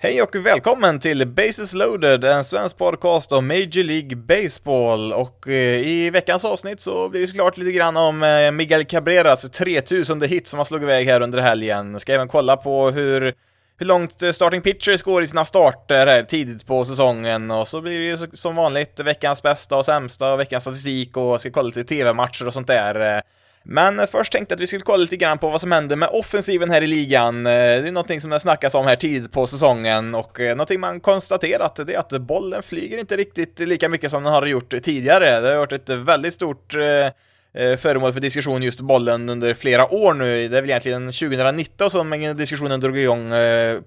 Hej och välkommen till Bases loaded, en svensk podcast om Major League Baseball. Och eh, i veckans avsnitt så blir det såklart lite grann om eh, Miguel Cabreras 3000 hit som han slog iväg här under helgen. Ska även kolla på hur, hur långt eh, starting pitchers går i sina starter här tidigt på säsongen. Och så blir det ju som vanligt veckans bästa och sämsta och veckans statistik och ska kolla lite TV-matcher och sånt där. Men först tänkte jag att vi skulle kolla lite grann på vad som händer med offensiven här i ligan. Eh, det är någonting som det snackas om här tidigt på säsongen och eh, någonting man konstaterat det är att bollen flyger inte riktigt lika mycket som den har gjort tidigare. Det har varit ett väldigt stort eh, föremål för diskussion just bollen under flera år nu. Det är väl egentligen 2019 som diskussionen drog igång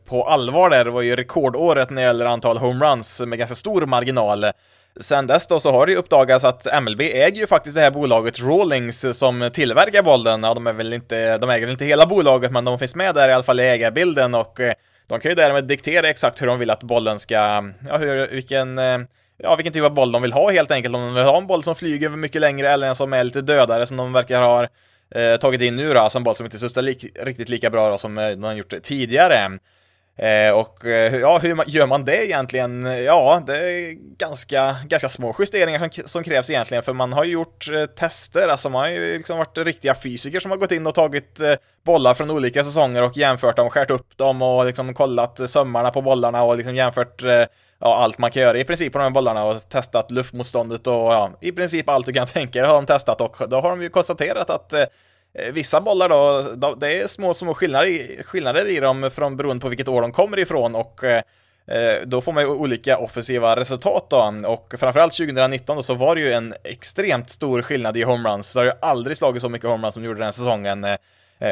på allvar där. Det var ju rekordåret när det gäller antal homeruns med ganska stor marginal. Sen dess då så har det ju uppdagats att MLB äger ju faktiskt det här bolaget Rawlings som tillverkar bollen. Ja, de är väl inte, de äger väl inte hela bolaget, men de finns med där i alla fall i ägarbilden och eh, de kan ju därmed diktera exakt hur de vill att bollen ska, ja, hur, vilken, eh, ja, vilken typ av boll de vill ha helt enkelt. Om de vill ha en boll som flyger mycket längre eller en som är lite dödare som de verkar ha eh, tagit in nu då, alltså en boll som inte sustar li riktigt lika bra då, som eh, de har gjort tidigare. Eh, och eh, ja, hur gör man det egentligen? Ja, det är ganska, ganska små justeringar som, krävs egentligen, för man har ju gjort eh, tester, alltså man har ju liksom varit riktiga fysiker som har gått in och tagit eh, bollar från olika säsonger och jämfört dem, skärt upp dem och liksom kollat sömmarna på bollarna och liksom jämfört eh, ja, allt man kan göra i princip på de här bollarna och testat luftmotståndet och ja, i princip allt du kan tänka dig har de testat och då har de ju konstaterat att Eh, Eh, vissa bollar då, det är små, små skillnader i, skillnader i dem från beroende på vilket år de kommer ifrån och eh, eh, då får man ju olika offensiva resultat då, och framförallt 2019 då så var det ju en extremt stor skillnad i homeruns. Det har ju aldrig slagit så mycket homeruns som det gjorde den säsongen.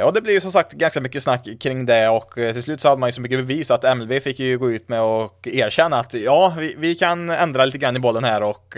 Och det blev ju som sagt ganska mycket snack kring det och till slut så hade man ju så mycket bevis att MLB fick ju gå ut med och erkänna att ja, vi, vi kan ändra lite grann i bollen här och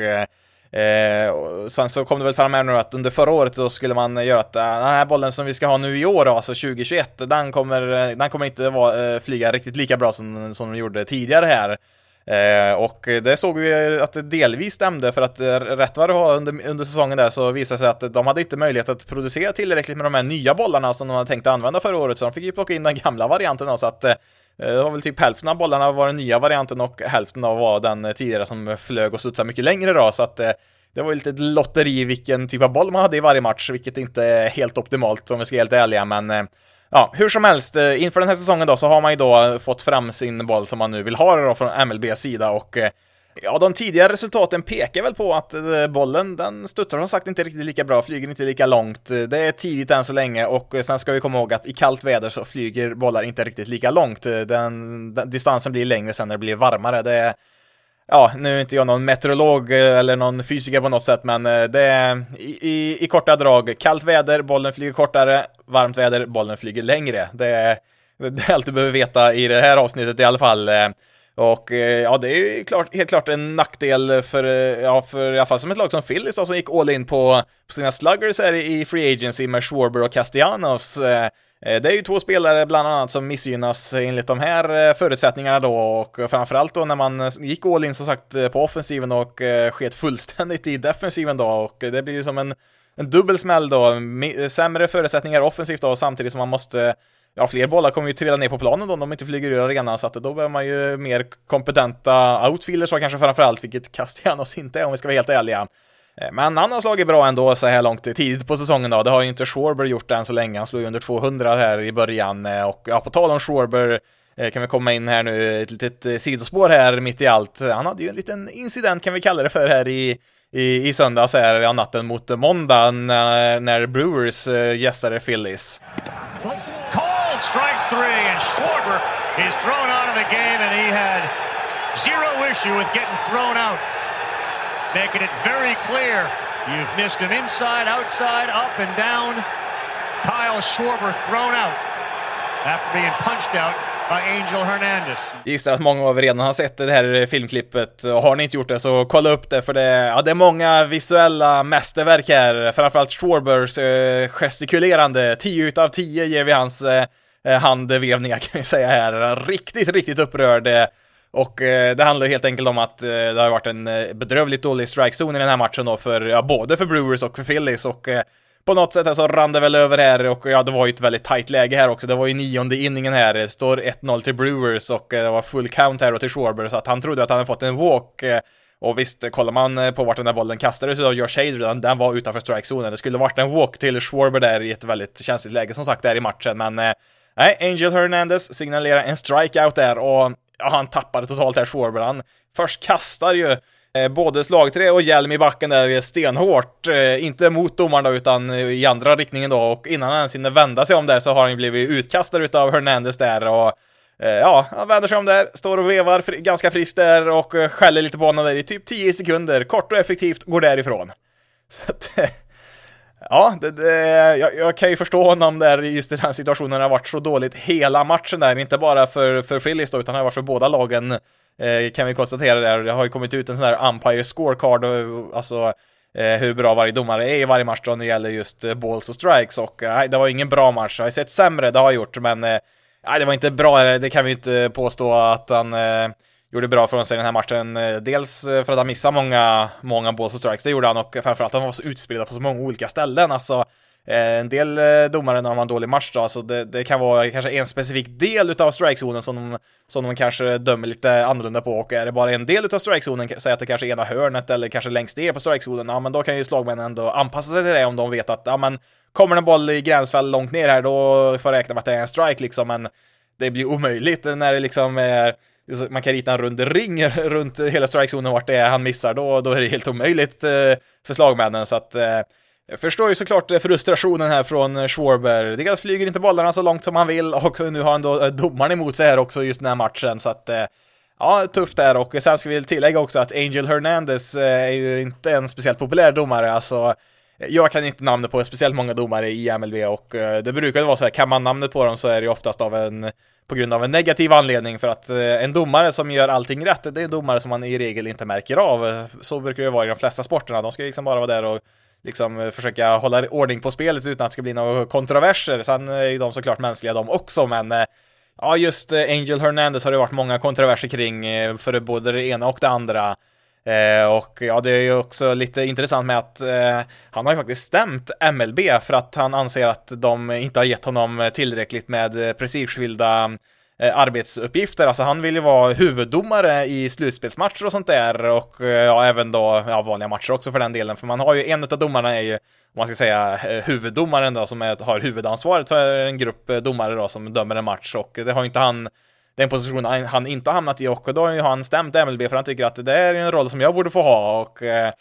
Eh, sen så kom det väl fram här nu att under förra året så skulle man göra att eh, den här bollen som vi ska ha nu i år, alltså 2021, den kommer, eh, den kommer inte vara, eh, flyga riktigt lika bra som, som de gjorde tidigare här. Eh, och det såg vi att det delvis stämde för att rätt vad det var under, under säsongen där så visade sig att de hade inte möjlighet att producera tillräckligt med de här nya bollarna som de hade tänkt att använda förra året så de fick ju plocka in den gamla varianten då, så att eh, Eh, det var väl typ hälften av bollarna var den nya varianten och hälften av var den tidigare som flög och studsade mycket längre då, så att eh, det var ju lite ett lotteri vilken typ av boll man hade i varje match, vilket inte är helt optimalt om vi ska vara helt ärliga, men eh, ja, hur som helst, inför den här säsongen då så har man ju då fått fram sin boll som man nu vill ha då från MLBs sida och Ja, de tidigare resultaten pekar väl på att eh, bollen, den studsar som sagt inte riktigt lika bra, flyger inte lika långt. Eh, det är tidigt än så länge och eh, sen ska vi komma ihåg att i kallt väder så flyger bollar inte riktigt lika långt. Den, den distansen blir längre sen när det blir varmare. Det är, ja, nu är inte jag någon meteorolog eller någon fysiker på något sätt, men det är i, i, i korta drag, kallt väder, bollen flyger kortare, varmt väder, bollen flyger längre. Det är, det är allt du behöver veta i det här avsnittet i alla fall. Och eh, ja, det är ju klart, helt klart en nackdel för, eh, ja, för i alla fall som ett lag som Phillies som gick all in på, på sina sluggers här i Free Agency med Schwarber och Castellanos. Eh, det är ju två spelare bland annat som missgynnas enligt de här förutsättningarna då. Och framförallt då när man gick all in som sagt på offensiven och sket fullständigt i defensiven då. Och det blir ju som en, en dubbel smäll då, sämre förutsättningar offensivt då samtidigt som man måste ja, fler bollar kommer ju trilla ner på planen då om de inte flyger ur arenan, så att då behöver man ju mer kompetenta outfielders kanske framförallt, vilket Castellanos inte är om vi ska vara helt ärliga. Eh, men han har slagit bra ändå så här långt tidigt på säsongen då. Det har ju inte Schwarber gjort än så länge. Han slog ju under 200 här i början eh, och ja, på tal om Schwarber eh, kan vi komma in här nu, ett litet sidospår här mitt i allt. Han hade ju en liten incident kan vi kalla det för här i i, i söndags här, ja, natten mot måndag när, när Brewers gästade Phillies strike three, and Schwarber is thrown out of the game, and he had zero issue with getting thrown out, making it very clear you've missed him inside, outside, up and down. Kyle Schwarber thrown out after being punched out Angel Hernandez. Gissar att många av er redan har sett det här filmklippet. och Har ni inte gjort det så kolla upp det för det, ja, det är många visuella mästerverk här. Framförallt Schwarbers eh, gestikulerande. 10 utav 10 ger vi hans Eh, Eh, handvevningar kan vi säga här. Riktigt, riktigt upprörd. Eh, och eh, det handlar helt enkelt om att eh, det har varit en bedrövligt dålig strikezon i den här matchen då för, ja, både för Brewers och för Phillies och på något sätt så rann det väl över här och ja, det var ju ett väldigt tight läge här också. Det var ju nionde inningen här. Det står 1-0 till Brewers och det var full count här och till Schwarber så att han trodde att han hade fått en walk. Och visst, kollar man på vart den där bollen kastades av Josh Hader, den var utanför strikezonen. Det skulle varit en walk till Schwarber där i ett väldigt känsligt läge som sagt där i matchen, men nej, Angel Hernandez signalerar en strikeout där och ja, han tappade totalt här Schwarber. Han först kastar ju eh, både slagträ och hjälm i backen där stenhårt. Eh, inte mot domaren då, utan eh, i andra riktningen då. Och innan han ens hinner vända sig om där så har han ju blivit utkastad utav Hernandez där och eh, Ja, han vänder sig om där, står och vevar fri ganska friskt där och eh, skäller lite på honom där i typ 10 sekunder. Kort och effektivt, går därifrån. Så att, Ja, det, det, jag, jag, kan ju förstå honom där just i den situationen, det har varit så dåligt hela matchen där, inte bara för, för Phillies då, utan det har varit för båda lagen, eh, kan vi konstatera där. Det har ju kommit ut en sån här umpire scorecard, alltså eh, hur bra varje domare är i varje match då när det gäller just eh, balls och strikes, och eh, det var ingen bra match. Jag har sett sämre, det har jag gjort, men eh, nej, det var inte bra, det kan vi ju inte påstå att han eh, gjorde bra från sig i den här matchen. Eh, dels eh, för att han missade många, många balls och strikes, det gjorde han, och framförallt att han var så utspelad på så många olika ställen. Alltså, eh, en del domare när de har en dålig match då, alltså det, det kan vara kanske en specifik del utav strikezonen som de, som de kanske dömer lite annorlunda på och är det bara en del utav strikezonen, säg att det kanske är ena hörnet eller kanske längst ner på strikezonen, ja men då kan ju slagmännen ändå anpassa sig till det om de vet att ja men kommer en boll i gränsfall långt ner här då får jag räkna med att det är en strike liksom, men det blir omöjligt när det liksom är man kan rita en rund ring runt hela strikezonen vart det är han missar, då, då är det helt omöjligt eh, för slagmännen. Så att eh, jag förstår ju såklart frustrationen här från Schwarber. Dels flyger inte bollarna så långt som han vill och nu har han då eh, domaren emot sig här också just den här matchen. Så att ja, tufft där och sen ska vi tillägga också att Angel Hernandez är ju inte en speciellt populär domare. Alltså, jag kan inte namnet på speciellt många domare i MLB och eh, det brukar vara så här, kan man namnet på dem så är det ju oftast av en på grund av en negativ anledning för att eh, en domare som gör allting rätt, det är en domare som man i regel inte märker av. Så brukar det vara i de flesta sporterna. De ska liksom bara vara där och liksom eh, försöka hålla ordning på spelet utan att det ska bli några kontroverser. Sen är ju de såklart mänskliga de också, men ja, just Angel Hernandez har det varit många kontroverser kring för både det ena och det andra. Eh, och ja, det är ju också lite intressant med att eh, han har ju faktiskt stämt MLB för att han anser att de inte har gett honom tillräckligt med prestigefyllda eh, arbetsuppgifter. Alltså han vill ju vara huvuddomare i slutspelsmatcher och sånt där och eh, ja, även då ja, vanliga matcher också för den delen. För man har ju en av domarna är ju, om man ska säga, eh, huvuddomaren då som är, har huvudansvaret för en grupp eh, domare då som dömer en match och det har ju inte han den position han inte har hamnat i och då har han stämt MLB för han tycker att det är en roll som jag borde få ha och eh,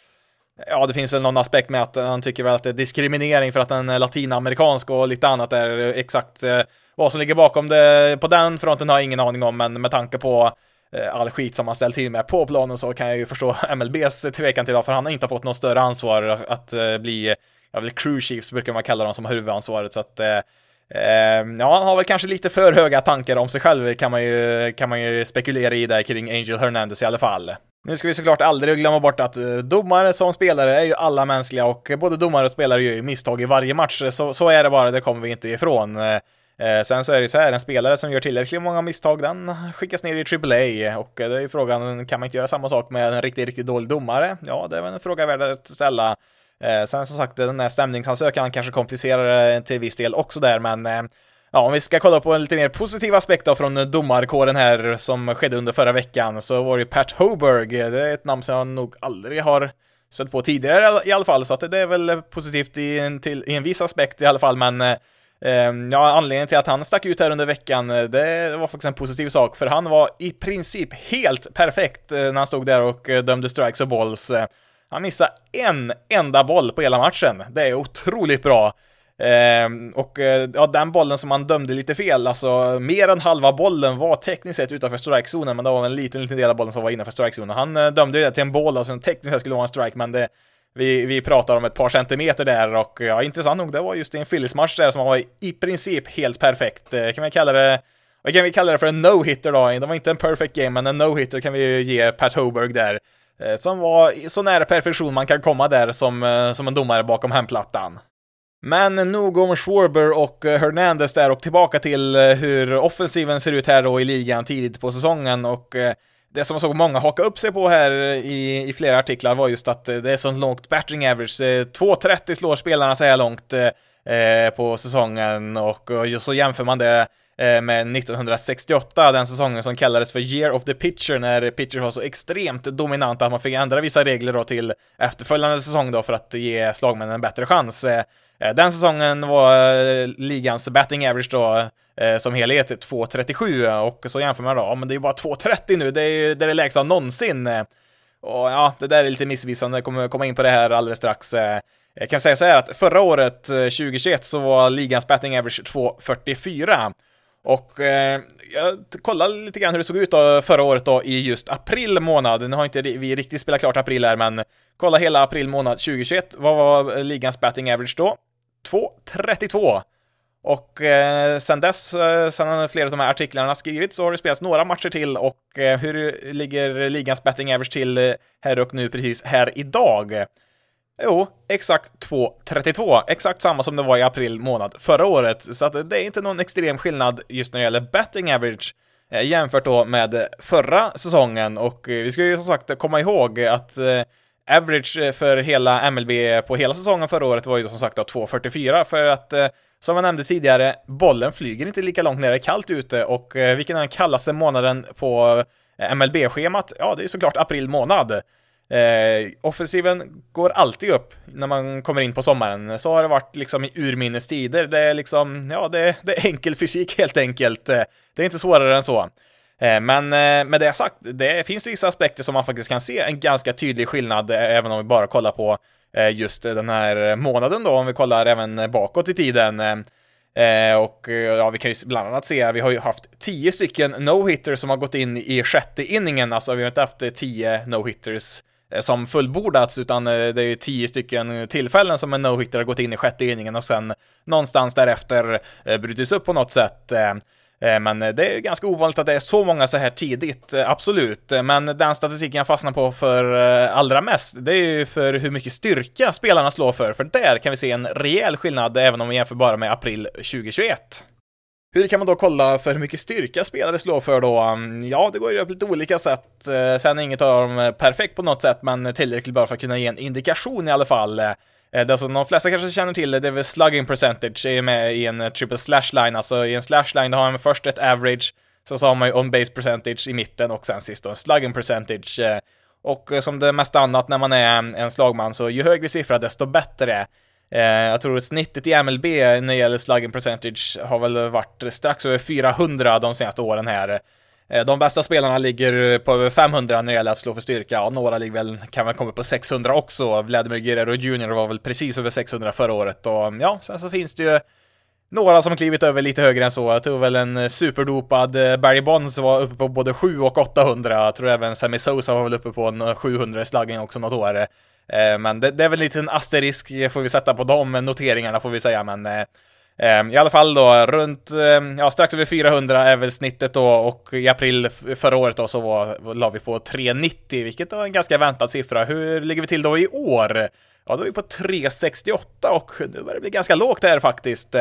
ja, det finns väl någon aspekt med att han tycker väl att det är diskriminering för att den är latinamerikansk och lite annat är exakt eh, vad som ligger bakom det. På den fronten har jag ingen aning om, men med tanke på eh, all skit som han ställt till med på planen så kan jag ju förstå MLBs tvekan till varför han inte har fått något större ansvar att eh, bli, ja, väl crew chiefs brukar man kalla dem som har huvudansvaret, så att Eh, Ehm, ja, han har väl kanske lite för höga tankar om sig själv kan man ju, kan man ju spekulera i där kring Angel Hernandez i alla fall. Nu ska vi såklart aldrig glömma bort att eh, domare som spelare är ju alla mänskliga och både domare och spelare gör ju misstag i varje match, eh, så, så är det bara, det kommer vi inte ifrån. Eh, sen så är det så här, en spelare som gör tillräckligt många misstag, den skickas ner i AAA och det är ju frågan, kan man inte göra samma sak med en riktigt, riktigt dålig domare? Ja, det är väl en fråga värd att ställa. Eh, sen som sagt, den här stämningsansökan kanske komplicerar det till viss del också där, men eh, ja, om vi ska kolla på en lite mer positiv aspekt då från domarkåren här som skedde under förra veckan så var det Pat Hoberg, eh, det är ett namn som jag nog aldrig har stött på tidigare i alla fall, så att det är väl positivt i en, till, i en viss aspekt i alla fall, men eh, eh Ja, anledningen till att han stack ut här under veckan, eh, det var faktiskt en positiv sak, för han var i princip helt perfekt när han stod där och dömde strikes och balls. Han missar en enda boll på hela matchen. Det är otroligt bra. Ehm, eh, och ja, den bollen som han dömde lite fel, alltså mer än halva bollen var tekniskt sett utanför strikezonen, men det var en liten, liten del av bollen som var innanför strikezonen. Han eh, dömde ju det till en boll, alltså tekniskt sett skulle det vara en strike, men det, vi, vi pratar om ett par centimeter där och ja, intressant nog, det var just i en Phillies-match där som var i princip helt perfekt. Eh, kan vi kalla det vad kan vi kalla det för en no-hitter då? Det var inte en perfect game, men en no-hitter kan vi ju ge Pat Hoberg där. Eh, som var så nära perfektion man kan komma där som, eh, som en domare bakom hemplattan. Men nog om Schwarber och eh, Hernandez där och tillbaka till hur offensiven ser ut här då i ligan tidigt på säsongen och det som jag såg många haka upp sig på här i, i flera artiklar var just att det är så långt battering average. 2.30 slår spelarna så här långt eh, på säsongen och, och så jämför man det Eh, med 1968, den säsongen som kallades för Year of the Pitcher, när pitchers var så extremt dominanta att man fick ändra vissa regler då till efterföljande säsong då för att ge slagmännen en bättre chans. Eh, eh, den säsongen var ligans batting average då som helhet 2.37 och så jämför man då, ja men det är ju bara 2.30 nu, det är ju det, är det lägsta någonsin. Och ja, det där är lite missvisande, jag kommer komma in på det här alldeles strax. Jag kan säga så här att förra året, 2021, så var ligans batting average 2.44. Och eh, jag kollade lite grann hur det såg ut då förra året då i just april månad. Nu har inte vi riktigt spelat klart april här, men kolla hela april månad 2021. Vad var eh, ligans batting average då? 2.32. Och eh, sen dess, eh, sen flera av de här artiklarna skrivits, så har det spelats några matcher till och eh, hur ligger ligans batting average till eh, här och nu precis här idag? Jo, exakt 2.32. Exakt samma som det var i april månad förra året. Så att det är inte någon extrem skillnad just när det gäller betting average eh, jämfört då med förra säsongen. Och eh, vi ska ju som sagt komma ihåg att eh, average för hela MLB på hela säsongen förra året var ju som sagt då 2.44 för att som jag nämnde tidigare, bollen flyger inte lika långt när det är kallt ute och vilken är den kallaste månaden på MLB-schemat? Ja, det är såklart april månad. Eh, offensiven går alltid upp när man kommer in på sommaren. Så har det varit liksom i urminnes tider. Det är liksom, ja, det, det är enkel fysik helt enkelt. Eh, det är inte svårare än så. Eh, men eh, med det sagt, det finns vissa aspekter som man faktiskt kan se en ganska tydlig skillnad, även om vi bara kollar på just den här månaden då, om vi kollar även bakåt i tiden. och ja, vi kan ju bland annat se, vi har ju haft tio stycken no-hitters som har gått in i sjätte inningen, alltså vi har inte haft tio no-hitters Eh, som fullbordats, utan eh, det är ju tio stycken tillfällen som en no-hitter har gått in i sjätte inningen och sen någonstans därefter eh, brutits upp på något sätt. Men det är ganska ovanligt att det är så många så här tidigt, absolut. Men den statistiken jag fastnar på för allra mest, det är ju för hur mycket styrka spelarna slår för, för där kan vi se en rejäl skillnad även om vi jämför bara med april 2021. Hur kan man då kolla för hur mycket styrka spelare slår för då? Mm, ja, det går ju på lite olika sätt. Eh, sen är inget av dem eh, perfekt på något sätt, men tillräckligt bra för att kunna ge en indikation i alla fall. Eh, det som de flesta kanske känner till, det är väl slugging percentage, är med i en triple slash line. Alltså i en slash line, då har man först ett average, sen så har man ju on base percentage i mitten och sen sist då en slugging percentage. Och som det mesta annat när man är mm, en slagman, så ju högre siffra, desto bättre. Eh, jag tror att snittet i MLB när det gäller slugging percentage har väl varit strax över 400 de senaste åren här. Eh, de bästa spelarna ligger på över 500 när det gäller att slå för styrka, och några ligger väl, kan väl komma på 600 också. Vladimir Guerrero Jr var väl precis över 600 förra året och ja, sen så finns det ju några som klivit över lite högre än så. Jag tror väl en superdopad eh, Barry Bonds var uppe på både 7 och 800. Jag tror även Sammy Sosa var väl uppe på en 700 i slugging också något år. Eh, men det, det, är väl lite en asterisk eh, får vi sätta på de noteringarna får vi säga, men eh, i alla fall då, runt, ja strax över 400 är väl snittet då och i april förra året då så var, la vi på 390, vilket var en ganska väntad siffra. Hur ligger vi till då i år? Ja, då är vi på 368 och nu börjar det bli ganska lågt här faktiskt.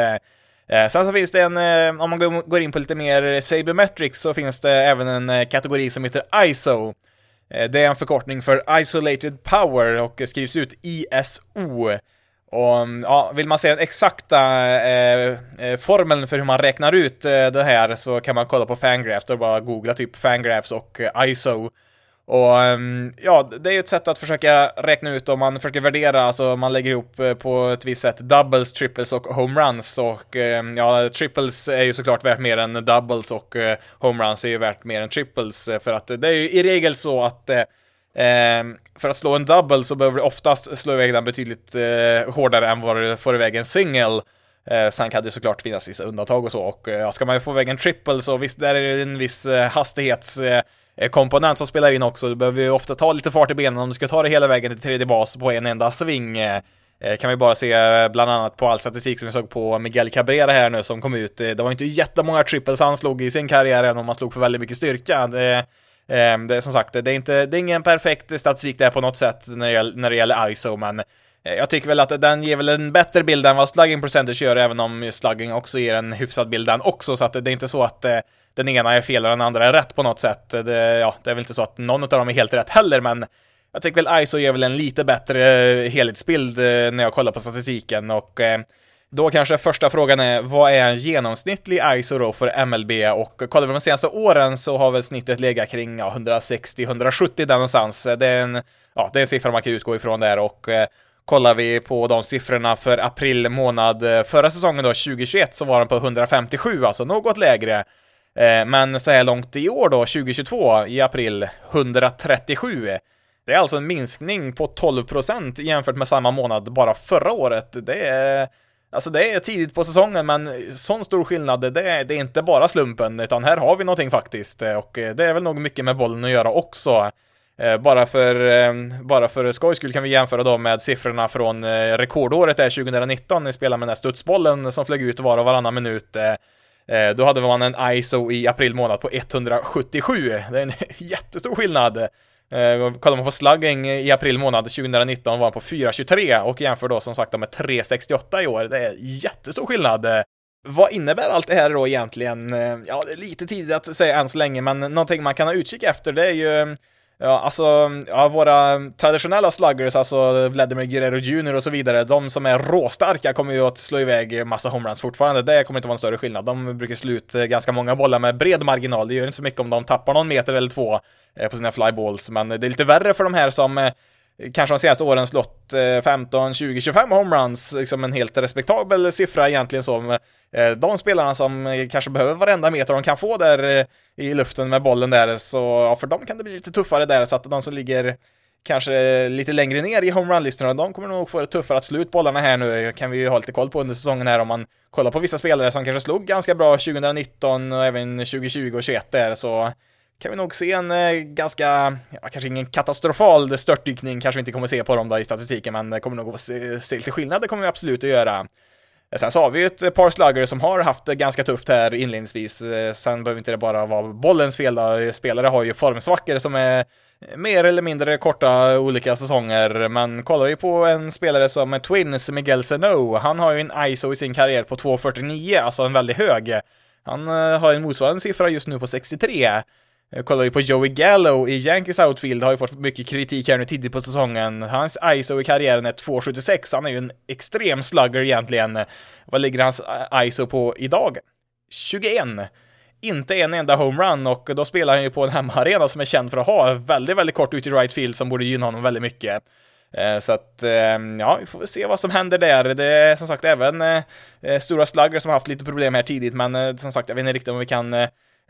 Sen så finns det en, om man går in på lite mer Sabermetrics så finns det även en kategori som heter ISO. Eh, det är en förkortning för Isolated Power och skrivs ut ISO. Och mm, ja, vill man se den exakta eh, eh, formeln för hur man räknar ut eh, det här så kan man kolla på Fangraphs, då bara googla typ Fangraphs och eh, ISO. Och ehm, ja, det är ju ett sätt att försöka räkna ut om man försöker värdera, alltså man lägger ihop eh, på ett visst sätt doubles, triples och homeruns och ehm, ja, triples är ju såklart värt mer än doubles och eh, homeruns är ju värt mer än triples eh, för att det är ju i regel så att ehm, för att slå en double så behöver du oftast slå iväg den betydligt hårdare än vad du får iväg en single. sen kan det såklart finnas vissa undantag och så och ja, ska man ju få iväg en triple så visst, där är det en viss hastighets Eh, Eh, komponent som spelar in också. Du behöver ju ofta ta lite fart i benen om du ska ta det hela vägen till tredje bas på en enda sving. Eh, eh, kan vi bara se bland annat på all statistik som vi såg på Miguel Cabrera här nu som kom ut. Det var inte jättemånga triples han slog i sin karriär även om han slog för väldigt mycket styrka. Det, det är som sagt, det är, inte, det är ingen perfekt statistik där på något sätt när det gäller, när det gäller ISO, men jag tycker väl att den ger väl en bättre bild än vad slugging percentage gör, även om slugging också ger en hyfsad bild den också, så att det är inte så att den ena är fel och den andra är rätt på något sätt. Det, ja, det är väl inte så att någon av dem är helt rätt heller, men jag tycker väl ISO ger väl en lite bättre eh, helhetsbild eh, när jag kollar på statistiken och eh, då kanske första frågan är, vad är en genomsnittlig ISO då för MLB? Och kollar vi de senaste åren så har väl snittet legat kring ja, 160-170 där någonstans. Det är, en, ja, det är en siffra man kan utgå ifrån där och eh, kollar vi på de siffrorna för april månad förra säsongen då, 2021, så var den på 157, alltså något lägre. Eh, men så här långt i år då, 2022, i april, 137. Det är alltså en minskning på 12% jämfört med samma månad bara förra året. Det är Alltså det är tidigt på säsongen, men sån stor skillnad, det är, det är inte bara slumpen, utan här har vi någonting faktiskt. Och eh, det är väl nog mycket med bollen att göra också. Eh, bara för, bara för skojs skull kan vi jämföra då med siffrorna från rekordåret där 2019, ni spelade med den här studsbollen som flög ut var och varannan minut. Eh, då hade man en ISO i april månad på 177. Det är en jättestor skillnad. Eh, kollar man på slugging i april månad 2019 var han på 4.23 och jämför då som sagt med 3.68 i år. Det är jättestor skillnad. Vad innebär allt det här då egentligen? Eh, ja, det är lite tidigt att säga än så länge, men någonting man kan ha utkik efter det är ju Ja, alltså, ja, våra traditionella sluggers, alltså Vladimir Guerrero Jr och så vidare, de som är råstarka kommer ju att slå iväg massa homeruns fortfarande. Det kommer inte vara en större skillnad. De brukar slå ut eh, ganska många bollar med bred marginal. Det gör inte så mycket om de tappar någon meter eller två eh, på sina flyballs, men det är lite värre för de här som eh, kanske de senaste åren slått 15, 20, 25 homeruns, liksom en helt respektabel siffra egentligen som eh, de spelarna som eh, kanske behöver varenda meter de kan få där eh, i luften med bollen där, så ja, för dem kan det bli lite tuffare där, så att de som ligger kanske lite längre ner i homerun-listorna, de kommer nog få det tuffare att slå ut bollarna här nu, kan vi ju ha lite koll på under säsongen här om man kollar på vissa spelare som kanske slog ganska bra 2019 och även 2020 och 2021 där, så kan vi nog se en eh, ganska, ja, kanske ingen katastrofal störtdykning, kanske vi inte kommer se på dem då i statistiken, men det kommer nog att se, se lite skillnad, det kommer vi absolut att göra. Sen så har vi ju ett par sluggare som har haft det ganska tufft här inledningsvis. Eh, sen behöver inte det bara vara bollens fel då. Spelare har ju formsvackor som är mer eller mindre korta olika säsonger, men kollar vi på en spelare som Twins, Miguel Sano, han har ju en ISO i sin karriär på 2.49, alltså en väldigt hög. Han eh, har en motsvarande siffra just nu på 63. Jag kollar ju på Joey Gallo i Yankees outfield, har ju fått mycket kritik här nu tidigt på säsongen. Hans ISO i karriären är 2,76, han är ju en extrem slugger egentligen. Vad ligger hans ISO på idag? 21! Inte en enda homerun och då spelar han ju på en hemmaarena som är känd för att ha väldigt, väldigt kort ut i right field som borde gynna honom väldigt mycket. Eh, så att, eh, ja, vi får väl se vad som händer där. Det är som sagt även eh, stora slugger som har haft lite problem här tidigt, men som sagt, jag vet inte riktigt om vi kan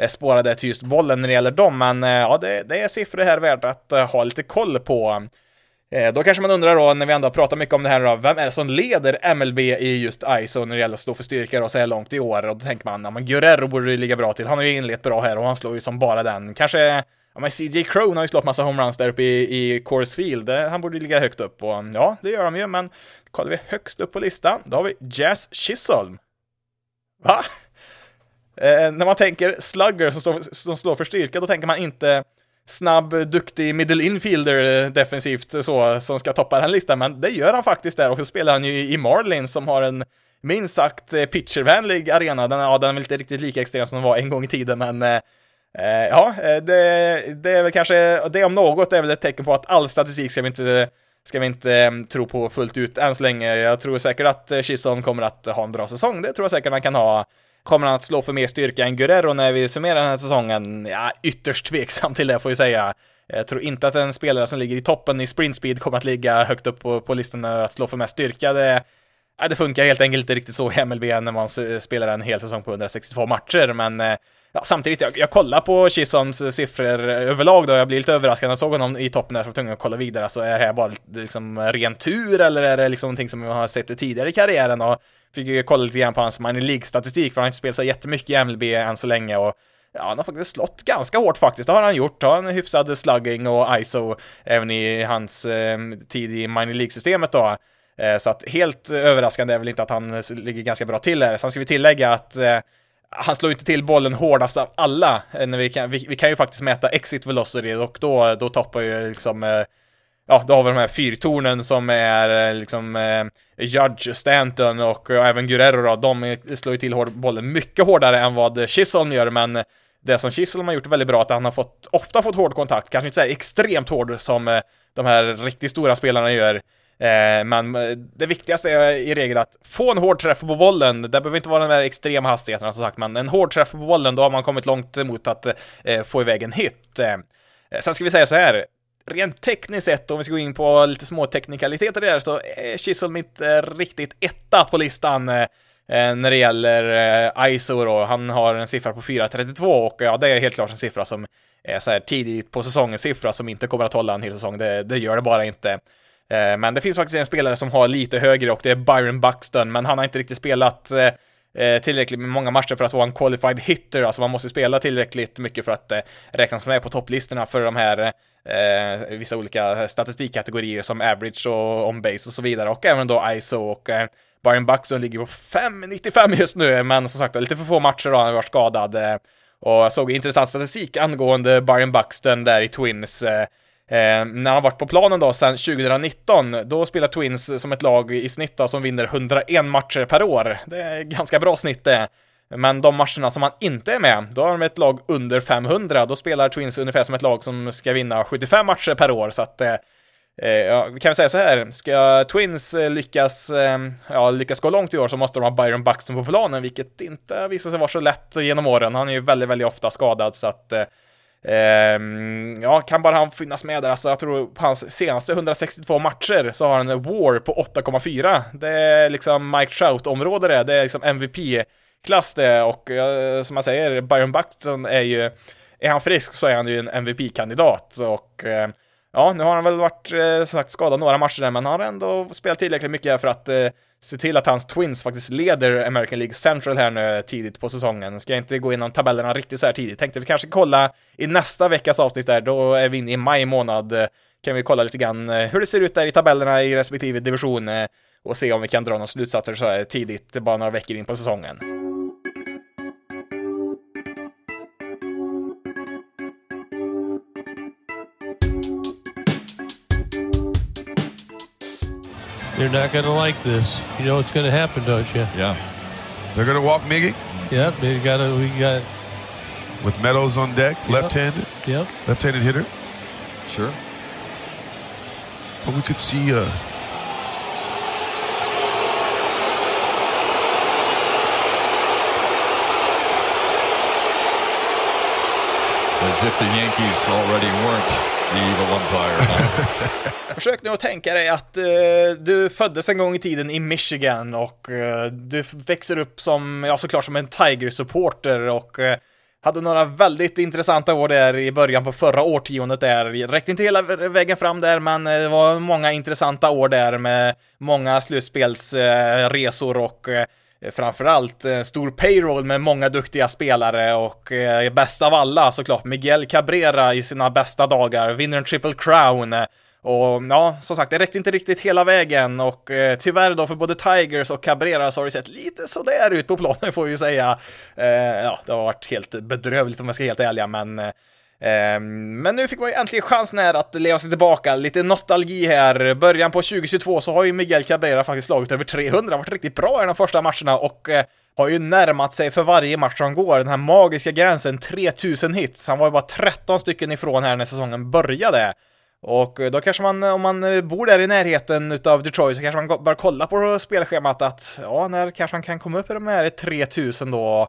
Eh, spårade till just bollen när det gäller dem, men eh, ja, det, det är siffror här värt att eh, ha lite koll på. Då kanske man undrar då, när vi ändå pratar mycket om det här då, vem är det som leder MLB i just ISO när det gäller att stå för styrka då så här långt i år? Och då tänker man, ja men Guerrero borde ju ligga bra till, han har ju inlett bra här och han slår ju som bara den. Kanske, ja men CJ Crone har ju slått massa homeruns där uppe i, i Coors Field, han borde ju ligga högt upp och ja, det gör de ju, men kollar vi högst upp på listan, då har vi Jazz Chisholm. Va? Eh, när man tänker slugger som, står, som slår för styrka, då tänker man inte snabb, duktig middle infielder eh, defensivt så, som ska toppa den här listan, men det gör han faktiskt där och så spelar han ju i Marlins som har en minst sagt eh, pitchervänlig arena. Den, ja, den är väl inte riktigt lika extrem som den var en gång i tiden, men eh, eh ja, eh, det, det är väl kanske, det om något är väl ett tecken på att all statistik ska vi inte ska vi inte tro på fullt ut än så länge. Jag tror säkert att Chisholm kommer att ha en bra säsong. Det tror jag säkert han kan ha. Kommer han att slå för mer styrka än Guerrero när vi summerar den här säsongen? Ja, ytterst tveksam till det får jag säga. Jag tror inte att en spelare som ligger i toppen i sprint speed kommer att ligga högt upp på, på listan över att slå för mest styrka. Det, ja, det funkar helt enkelt inte riktigt så i MLB när man spelar en hel säsong på 162 matcher, men eh, ja, samtidigt, jag, jag kollar på Chisholms siffror överlag då, jag blir lite överraskad när jag såg honom i toppen där, så var tvungen att kolla vidare, så är det här bara liksom ren tur eller är det liksom någonting som jag har sett tidigare i karriären? Och Fick ju kolla lite grann på hans minor League-statistik, för han har inte spelat så jättemycket i MLB än så länge och Ja, han har faktiskt slått ganska hårt faktiskt, det har han gjort. Har en hyfsad slugging och ISO även i hans eh, tid i minor League-systemet då. Eh, så att helt överraskande är väl inte att han ligger ganska bra till här. Sen ska vi tillägga att eh, han slår inte till bollen hårdast av alla. Eh, när vi, kan, vi, vi, kan ju faktiskt mäta exit velocity och då, då toppar ju liksom eh, ja, då har vi de här fyrtornen som är eh, liksom eh, Judge, Stanton och, och även Guerrero då, de slår ju till bollen mycket hårdare än vad Chisholm gör, men det som Chisholm har gjort väldigt bra, att han har fått, ofta fått hård kontakt, kanske inte så extremt hård som eh, de här riktigt stora spelarna gör. Eh, men eh, det viktigaste är i regel att få en hård träff på bollen. Det behöver inte vara de här extrema hastigheterna som sagt, men en hård träff på bollen, då har man kommit långt emot att få iväg en hit. Sen ska vi säga så här, rent tekniskt sett, om vi ska gå in på lite små teknikaliteter där, så är Chisholm inte eh, riktigt etta på listan Eh, eh när det gäller eh, ISO då, han har en siffra på 4.32 och ja, det är helt klart en siffra som är så här tidigt på säsongen siffra som inte kommer att hålla en hel säsong, det, det gör det bara inte. Eh, men det finns faktiskt en spelare som har lite högre och det är Byron Buxton, men han har inte riktigt spelat eh, tillräckligt med många matcher för att vara en qualified hitter, alltså man måste spela tillräckligt mycket för att räknas med på topplistorna för de här eh, vissa olika statistikkategorier som average och on-base och så vidare och även då ISO och eh, Byron Buxton ligger på 5,95 just nu, men som sagt lite för få matcher då, han har varit skadad. Eh, och jag såg intressant statistik angående Byron Buxton där i Twins. Eh, eh när han varit på planen då sedan 2019, då spelar Twins som ett lag i snitt då, som vinner 101 matcher per år. Det är ganska bra snitt det. Men de matcherna som han inte är med, då har de ett lag under 500. Då spelar Twins ungefär som ett lag som ska vinna 75 matcher per år, så att eh, eh, ja, vi kan väl säga så här, ska Twins eh, lyckas, eh, ja, lyckas gå långt i år så måste de ha Byron Buxton på planen, vilket inte visar sig vara så lätt genom åren. Han är ju väldigt, väldigt ofta skadad, så att Eh, ehm, ja, kan bara han finnas med där, alltså jag tror på hans senaste 162 matcher så har han en WAR på 8,4. Det är liksom Mike Trout-område det, det är liksom MVP klass det och eh, som jag säger, Byron Buxton är ju, är han frisk så är han ju en MVP-kandidat och eh, ja, nu har han väl varit eh, sagt skadad några matcher där, men han har ändå spelat tillräckligt mycket för att eh, se till att hans Twins faktiskt leder American League Central här nu tidigt på säsongen. Ska jag inte gå igenom tabellerna riktigt så här tidigt. Tänkte vi kanske kolla i nästa veckas avsnitt där, då är vi inne i maj månad. Kan vi kolla lite grann eh, hur det ser ut där i tabellerna i respektive division eh, och se om vi kan dra några slutsatser så här tidigt, bara några veckor in på säsongen. They're not going to like this. You know what's going to happen, don't you? Yeah. They're going to walk Miggy? Yep. They got to, we got. With Meadows on deck, yep. left-handed? Yep. Left-handed hitter? Sure. But we could see uh, As if the Yankees already weren't The evil umpire. Försök nu att tänka dig att eh, du föddes en gång i tiden i Michigan och eh, du växer upp som, ja såklart som en Tiger-supporter och eh, hade några väldigt intressanta år där i början på förra årtiondet där. Räckte inte hela vägen fram där, men eh, det var många intressanta år där med många slutspelsresor och eh, Eh, framförallt en stor payroll med många duktiga spelare och eh, bäst av alla såklart Miguel Cabrera i sina bästa dagar, vinner en triple crown. Och ja, som sagt, det räckte inte riktigt hela vägen och eh, tyvärr då för både Tigers och Cabrera så har det sett lite sådär ut på planen får vi säga. Eh, ja, det har varit helt bedrövligt om jag ska vara helt ärliga, men eh, Ehm, men nu fick man ju äntligen chansen här att leva sig tillbaka, lite nostalgi här. Början på 2022 så har ju Miguel Cabrera faktiskt slagit över 300, varit riktigt bra i de första matcherna och eh, har ju närmat sig för varje match som går, den här magiska gränsen 3000 hits. Han var ju bara 13 stycken ifrån här när säsongen började. Och eh, då kanske man, eh, om man bor där i närheten utav Detroit, så kanske man bör kolla på spelschemat att, ja, när kanske han kan komma upp i de här 3000 då.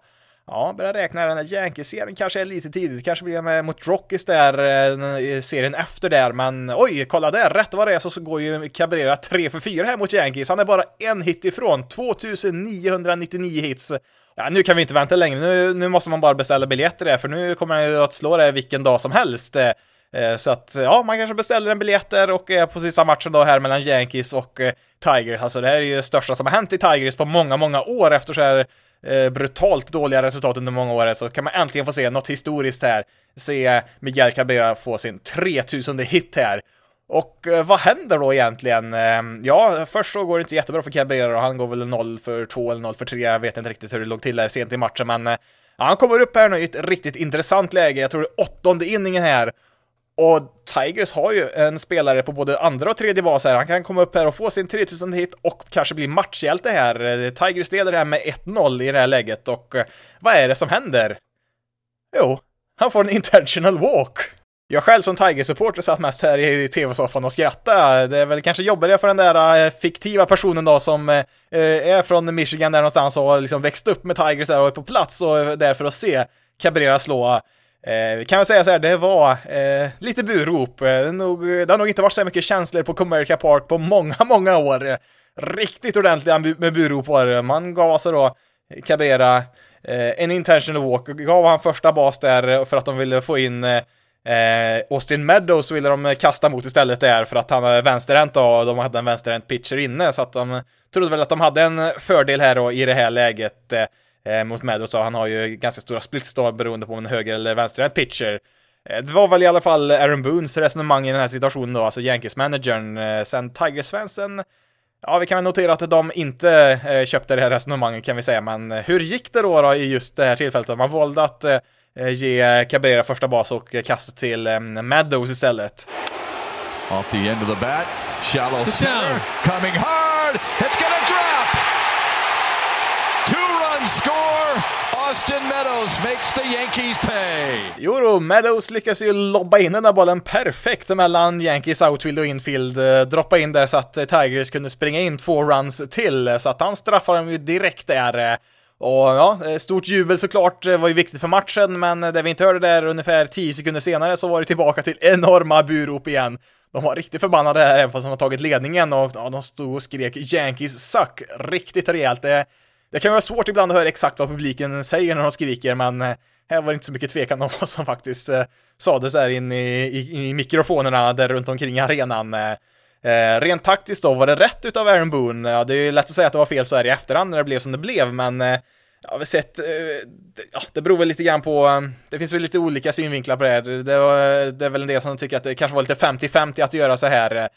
Ja, börjar räkna den här Yankee-serien. Kanske är lite tidigt, kanske blir med mot Rockies där, eh, eh, serien efter där, men oj, kolla där, rätt vad det är så går ju Cabrera 3 för 4 här mot Yankees, han är bara en hit ifrån, 2999 hits. Ja, nu kan vi inte vänta längre, nu, nu måste man bara beställa biljetter där, för nu kommer han ju att slå det vilken dag som helst. Eh, så att, ja, man kanske beställer en biljett där och är på sista matchen då här mellan Yankees och Tigers. Alltså det här är ju det största som har hänt i Tigers på många, många år efter så här Eh, brutalt dåliga resultat under många år så kan man äntligen få se något historiskt här. Se Miguel Cabrera få sin 3000 hit här. Och eh, vad händer då egentligen? Ehm, ja, först så går det inte jättebra för Cabrera och han går väl 0 för 2 eller 0 för 3, jag vet inte riktigt hur det låg till där sent i matchen, men eh, Ja, han kommer upp här nu i ett riktigt intressant läge, jag tror det är åttonde inningen här, och Tigers har ju en spelare på både andra och tredje bas här. Han kan komma upp här och få sin 3000 hit och kanske bli matchhjälte här. Eh, Tigers leder här med 1-0 i det här läget och eh, vad är det som händer? Jo, han får en intentional walk. Jag själv som Tiger-supporter satt mest här i tv-soffan och skrattade. Det är väl kanske jobbigare för den där eh, fiktiva personen då som är från Michigan där någonstans och liksom växt upp med Tigers där och är på plats och är där för att se Cabrera slå. Eh, kan jag säga så här, det var eh, lite burop. Eh, det, nog, det har nog inte varit så mycket känslor på Comerica Park på många, många år. Riktigt ordentliga med burop var det. Man gav alltså då eh, Cabrera eh, en intentional walk, gav han första bas där eh, för att de ville få in eh, Eh, Austin Meadows ville de kasta mot istället där för att han är vänsterhänt och de hade en vänsterhänt pitcher inne så att de trodde väl att de hade en fördel här då i det här läget eh, mot Meadows och han har ju ganska stora splits då beroende på om en höger eller vänsterhänt pitcher. Eh, det var väl i alla fall Aaron Boons resonemang i den här situationen då, alltså Yankees-managern. Eh, sen Tigers-fansen Ja, vi kan väl notera att de inte eh, köpte det här resonemanget kan vi säga, men hur gick det då, då i just det här tillfället? Man valde att ge Cabrera första bas och kasta till Meadows istället. Off the end of the bat, shallow center, coming hard, it's gonna drop! Two runs score, Austin Meadows makes the Yankees pay. Jo då, Meadows lyckas ju lobba in den där bollen perfekt mellan Yankees outfield och infield, eh, droppa in där så att eh, Tigers kunde springa in två runs till, eh, så att han straffar dem ju direkt där. Och ja, stort jubel såklart var ju viktigt för matchen, men det vi inte hörde där ungefär 10 sekunder senare så var det tillbaka till enorma burop igen. De var riktigt förbannade här, även fast de har tagit ledningen och ja, de stod och skrek “Yankees suck” riktigt rejält. Det, det kan vara svårt ibland att höra exakt vad publiken säger när de skriker, men eh, här var det inte så mycket tvekan om vad som faktiskt eh, sades där inne i, i, i, mikrofonerna där runt omkring arenan. Eh, eh, rent taktiskt då, var det rätt utav Aaron Boone? Ja, det är ju lätt att säga att det var fel så här i efterhand när det blev som det blev, men eh, jag har sett, eh, ja, det beror väl lite grann på, eh, det finns väl lite olika synvinklar på det här. Det, det är väl en del som tycker att det kanske var lite 50-50 att göra så här.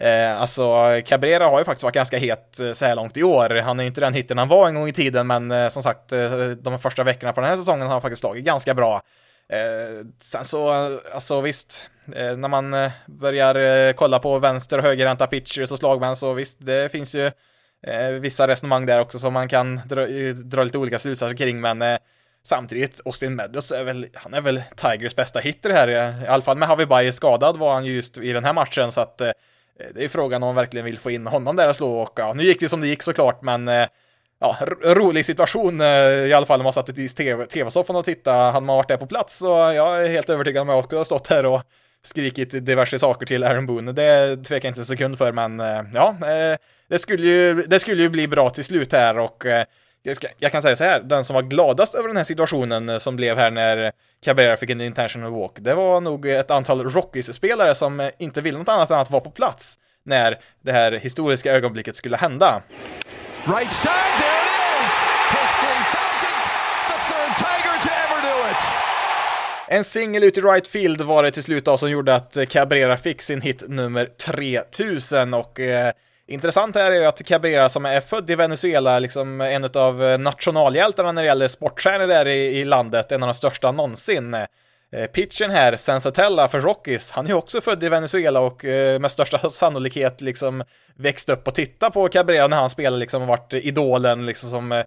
Eh, alltså, Cabrera har ju faktiskt varit ganska het eh, så här långt i år. Han är ju inte den hitten han var en gång i tiden, men eh, som sagt, eh, de första veckorna på den här säsongen har han faktiskt slagit ganska bra. sen så, alltså visst, när man börjar kolla på vänster och högerhänta pitchers och slagmän så visst, det finns ju eh, vissa resonemang där också som man kan dra, dra lite olika slutsatser kring, men eh, samtidigt, Austin Meadows är väl, han är väl Tigers bästa hitter här, i alla fall med Harvey Baez skadad var han ju just i den här matchen, så att eh, Eh, det är frågan om man verkligen vill få in honom där och slå och ja, nu gick det som det gick såklart, men eh, ja, rolig situation eh, i alla fall när man satt i tv-soffan och tittade. Hade man varit där på plats så jag är helt övertygad om att jag också har stått här och skrikit diverse saker till Aaron Boone. Det tvekar jag inte en sekund för, men ja, det skulle ju, det skulle ju bli bra till slut här och jag, ska, jag, kan säga så här, den som var gladast över den här situationen eh, som blev här när Cabrera fick en intentional walk, det var nog ett antal Rockies-spelare som eh, inte ville något annat än att vara på plats när det här historiska ögonblicket skulle hända. Right side, there it is! History fountain, the third Tiger to ever do it! En singel ut i right field var det till slut då som gjorde att Cabrera fick sin hit nummer 3000 och eh, Intressant här är ju att Cabrera som är född i Venezuela, liksom en av eh, nationalhjältarna när det gäller sportstjärnor där i, i landet, en av de största någonsin. Eh, pitchen här, Sensatella för Rockies, han är ju också född i Venezuela och eh, med största sannolikhet liksom växt upp och titta på Cabrera när han spelade liksom och varit idolen liksom som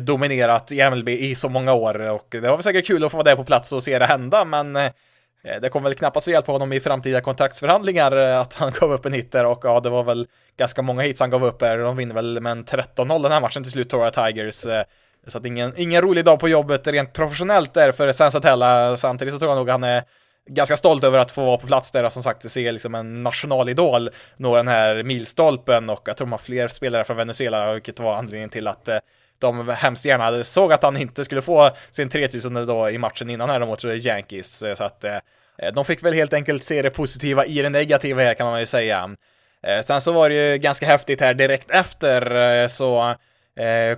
dominerat i MLB i så många år och det var väl säkert kul att få vara där på plats och se det hända men Eh, det kommer väl knappast att hjälpa honom i framtida kontraktsförhandlingar eh, att han gav upp en hit där och ja, det var väl ganska många hits han gav upp här. De vinner väl med en 13-0 den här matchen till slut, Tora Tigers. Eh, så att ingen, ingen rolig dag på jobbet rent professionellt där för Sensatella. Samtidigt så tror jag nog han är ganska stolt över att få vara på plats där och som sagt se liksom en nationalidol nå den här milstolpen och jag tror de har fler spelare från Venezuela, vilket var anledningen till att de hemskt gärna såg att han inte skulle få sin 3000 då i matchen innan här mot Yankees. Eh, så att eh, eh, de fick väl helt enkelt se det positiva i det negativa här kan man ju säga. Sen så var det ju ganska häftigt här direkt efter så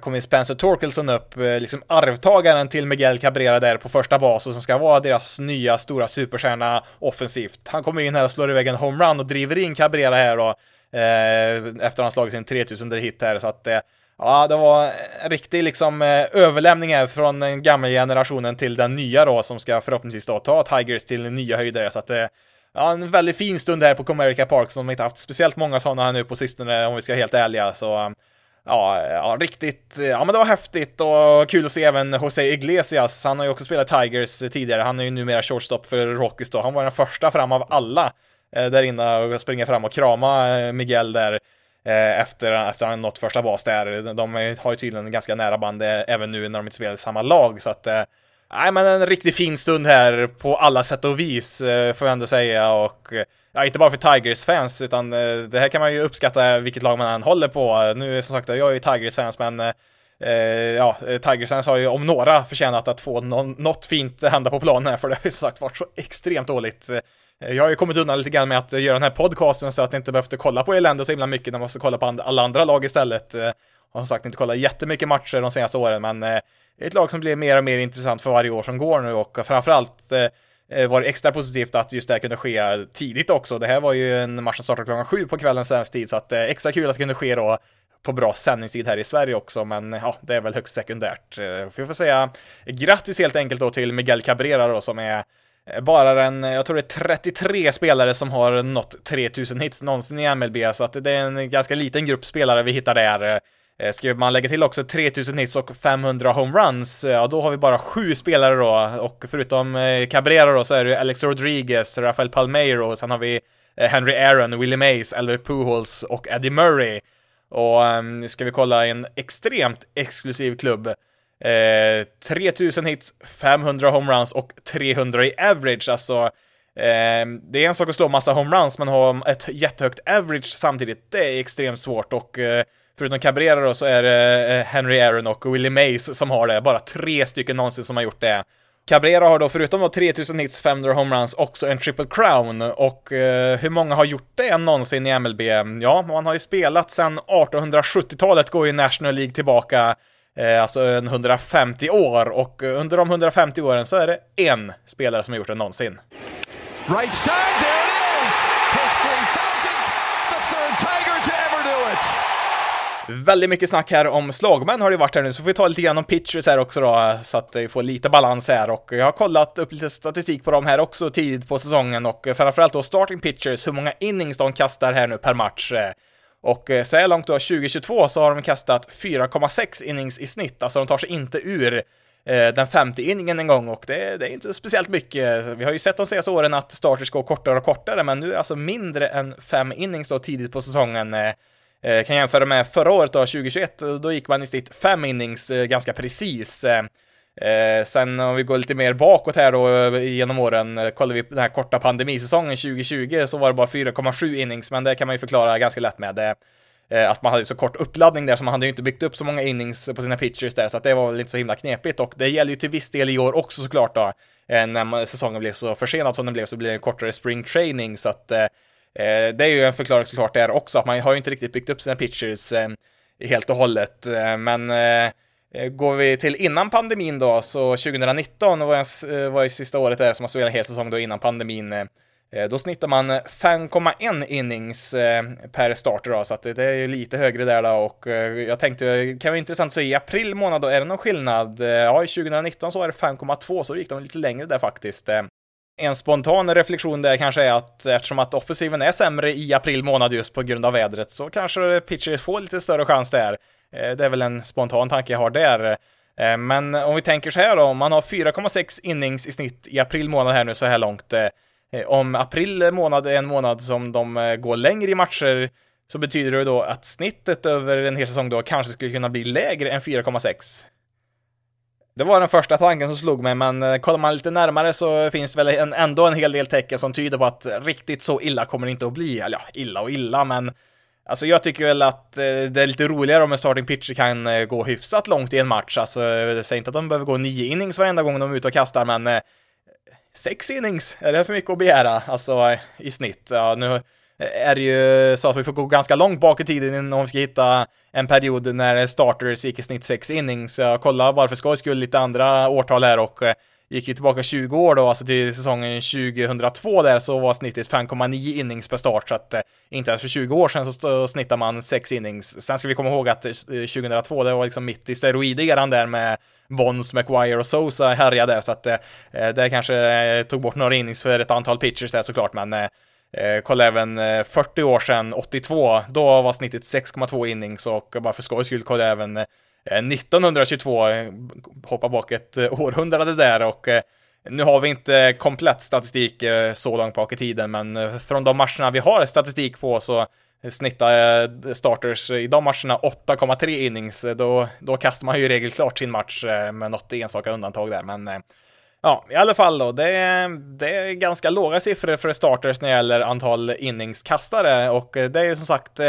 kom ju Spencer Torkelson upp, liksom arvtagaren till Miguel Cabrera där på första bas och som ska vara deras nya stora superstjärna offensivt. Han kommer in här och slår iväg en homerun och driver in Cabrera här då efter att han slagit sin 3000 hit här så att Ja, det var en riktig liksom eh, överlämning här från den gamla generationen till den nya då som ska förhoppningsvis då ta Tigers till nya höjder så att det Ja, en väldigt fin stund här på Comerica Park som de inte haft speciellt många sådana här nu på sistone om vi ska vara helt ärliga så Ja, ja, riktigt, ja men det var häftigt och kul att se även José Iglesias. Han har ju också spelat Tigers tidigare, han är ju numera shortstop för Rockies då. Han var den första fram av alla eh, där inne och springa fram och krama Miguel där Eh, efter, efter han nått första bas där. De har ju tydligen ganska nära band eh, även nu när de inte spelar i samma lag, så att eh, Nej, men en riktigt fin stund här på alla sätt och vis, får jag ändå säga, och ja, inte bara för Tigers-fans, utan det här kan man ju uppskatta vilket lag man än håller på. Nu som sagt, jag är ju Tigers-fans, men eh, ja, Tigers-fans har ju om några förtjänat att få no något fint hända på planen här, för det har ju som sagt varit så extremt dåligt. Eh, jag har ju kommit undan lite grann med att eh, göra den här podcasten så att jag inte behövde kolla på elände så himla mycket när man måste kolla på alla andra lag istället. Eh, jag har som sagt inte kollat jättemycket matcher de senaste åren, men ett lag som blir mer och mer intressant för varje år som går nu och framförallt var det extra positivt att just det här kunde ske tidigt också. Det här var ju en match som startade klockan sju på kvällen svensk tid, så att extra kul att det kunde ske då på bra sändningstid här i Sverige också, men ja, det är väl högst sekundärt. Eh, vi får säga grattis helt enkelt då till Miguel Cabrera då som är Eh, bara den, eh, jag tror det är 33 spelare som har nått 3000 hits någonsin i MLB, så att det är en ganska liten grupp spelare vi hittar där. Eh, ska man lägga till också 3000 hits och 500 homeruns, ja då har vi bara sju spelare då, och förutom Cabrera då så är det Alex Rodriguez, Rafael Palmeiro, sen har vi Henry Aaron, Willie Mays, Albert Pujols och Eddie Murray. Och um, ska vi kolla en extremt exklusiv klubb. Eh, 3000 hits, 500 homeruns och 300 i average, alltså eh, det är en sak att slå massa homeruns men ha ett jättehögt average samtidigt, det är extremt svårt. Och eh, Förutom Cabrera då så är det eh, Henry Aaron och Willie Mays som har det, bara tre stycken någonsin som har gjort det. Cabrera har då förutom då 3000 hits, 500 homeruns också en triple crown. Och eh, hur många har gjort det någonsin i MLB? Ja, man har ju spelat sedan 1870-talet går ju National League tillbaka, alltså en 150 år och under de 150 åren så är det en spelare som har gjort det någonsin. Right side, there it is! History thousand, the third Tiger to ever do it! Väldigt mycket snack här om slagmän har det varit här nu, så får vi ta lite grann om pitchers här också då, så att vi får lite balans här och jag har kollat upp lite statistik på dem här också tidigt på säsongen och framförallt då starting pitchers, hur många innings de kastar här nu per match. Och eh, så här långt då 2022 så har de kastat 4,6 innings i snitt, alltså de tar sig inte ur eh, den femte inningen en gång och det, det, är inte speciellt mycket. Vi har ju sett de senaste åren att starters går kortare och kortare, men nu är alltså mindre än fem innings då tidigt på säsongen. Eh, eh kan jämföra med förra året då, 2021, då gick man i snitt fem innings eh, ganska precis. Eh, sen om vi går lite mer bakåt här då eh, genom åren, eh, kollar vi på den här korta pandemisäsongen 2020 så var det bara 4,7 innings, men det kan man ju förklara ganska lätt med det. Att man hade så kort uppladdning där så man hade ju inte byggt upp så många innings på sina pitchers där, så att det var väl inte så himla knepigt och det gäller ju till viss del i år också såklart då. När säsongen blev så försenad som den blev så blir det en kortare spring training så att Eh, det är ju en förklaring såklart där också, att man har ju inte riktigt byggt upp sina pitchers eh, helt och hållet, eh, men Eh, går vi till innan pandemin då, så 2019 var, eh, var ju sista året där som man spelade hel säsong då innan pandemin. Eh, då snittar man 5,1 innings per starter då, så att det är ju lite högre där då och jag tänkte, det kan vara intressant så i april månad då, är det någon skillnad? Ja, i 2019 så var det 5,2 så då gick de lite längre där faktiskt en spontan reflektion där kanske är att eftersom att offensiven är sämre i april månad just på grund av vädret så kanske pitchers får lite större chans där. Eh, det är väl en spontan tanke jag har där. Eh, men om vi tänker så här då, om man har 4,6 innings i snitt i april månad här nu så här långt. Eh, om april månad är en månad som de går längre i matcher så betyder det då att snittet över en hel säsong då kanske skulle kunna bli lägre än 4,6. Det var den första tanken som slog mig, men kollar man lite närmare så finns det väl en, ändå en hel del tecken som tyder på att riktigt så illa kommer det inte att bli. Eller ja, illa och illa, men Alltså jag tycker väl att eh, det är lite roligare om en starting pitcher kan eh, gå hyfsat långt i en match. Alltså, jag säger inte att de behöver gå nio innings varenda gång de är ute och kastar, men eh, sex innings, är det för mycket att begära? Alltså i snitt. Ja, nu är det ju så att vi får gå ganska långt bak i tiden om vi ska hitta en period när starters gick i snitt sex innings. Jag kollade bara för skojs skull lite andra årtal här och gick ju tillbaka 20 år då, alltså till säsongen 2002 där så var snittet 5,9 innings per start, så att eh, inte ens för 20 år sedan så snittar man 6 innings. Sen ska vi komma ihåg att eh, 2002, eh, det var liksom mitt i steroideran där med Bonds, McGuire och Sosa härjade där, så att eh, det kanske tog bort några innings för ett antal pitchers där såklart, men Eh, kolla även 40 år sedan, 82, då var snittet 6,2 innings och bara för skojs skull kolla även Eh, 1922, eh, hoppa bak ett eh, århundrade där och nu har vi inte komplett statistik så långt bak i tiden, men från de matcherna vi har statistik på så snittar starters i de matcherna 8,3 innings. Då, då kastar man ju i regel klart sin match med något enstaka undantag där, men Ja, i alla fall då, det är, det är ganska låga siffror för starters när det gäller antal inningskastare och det är ju som sagt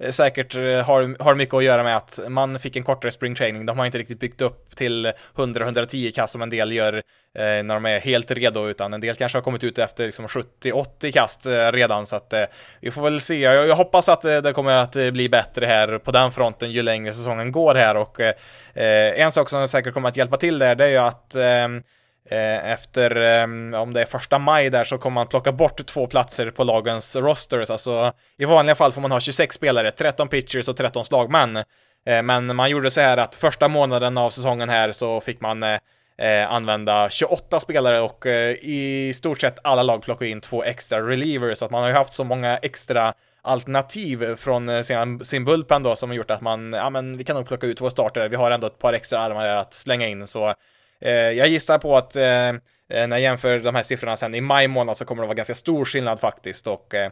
Eh, säkert eh, har, har mycket att göra med att man fick en kortare spring training. De har inte riktigt byggt upp till 100-110 kast som en del gör eh, när de är helt redo, utan en del kanske har kommit ut efter liksom 70-80 kast eh, redan, så att eh, vi får väl se. Jag, jag hoppas att eh, det kommer att eh, bli bättre här på den fronten ju längre säsongen går här och eh, en sak som säkert kommer att hjälpa till där, det är ju att Eh, Eh, efter, ehm, om det är första maj där, så kommer man plocka bort två platser på lagens rosters. Alltså, i vanliga fall får man ha 26 spelare, 13 pitchers och 13 slagmän. Eh, men man gjorde så här att första månaden av säsongen här så fick man eh, använda 28 spelare och i stort sett alla lag plockade in två extra relievers. Så att man har ju haft så många extra alternativ från sin, sin bullpen då som har gjort att man, ja men vi kan nog plocka ut två starter, vi har ändå ett par extra armar att slänga in så Eh, jag gissar på att eh, eh, när jag jämför de här siffrorna sen i maj månad så kommer det vara ganska stor skillnad faktiskt och eh,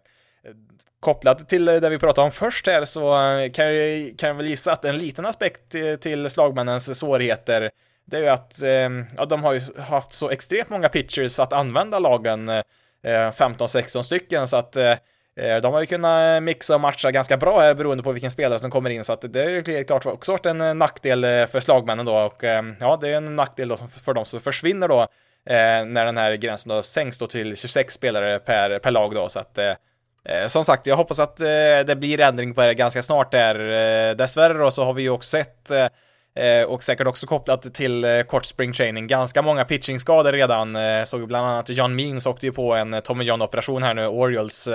kopplat till det vi pratade om först här så kan jag, kan jag väl gissa att en liten aspekt till slagmännens svårigheter det är ju att ja, de har ju haft så extremt många pitchers att använda lagen, 15-16 stycken, så att Eh, de har ju kunnat eh, mixa och matcha ganska bra här beroende på vilken spelare som kommer in, så att det är ju klart också varit en eh, nackdel för slagmännen då och ja, det är en nackdel då för dem som försvinner då när den här gränsen då sänks då till 26 spelare per, per lag då, så att som sagt, jag hoppas att det blir ändring på det ganska snart där. Dessvärre då så har vi ju också sett och säkert också kopplat till kort spring training, ganska många pitchingskador redan. Såg bland annat John Means åkte ju på en Tommy John operation här nu, Orioles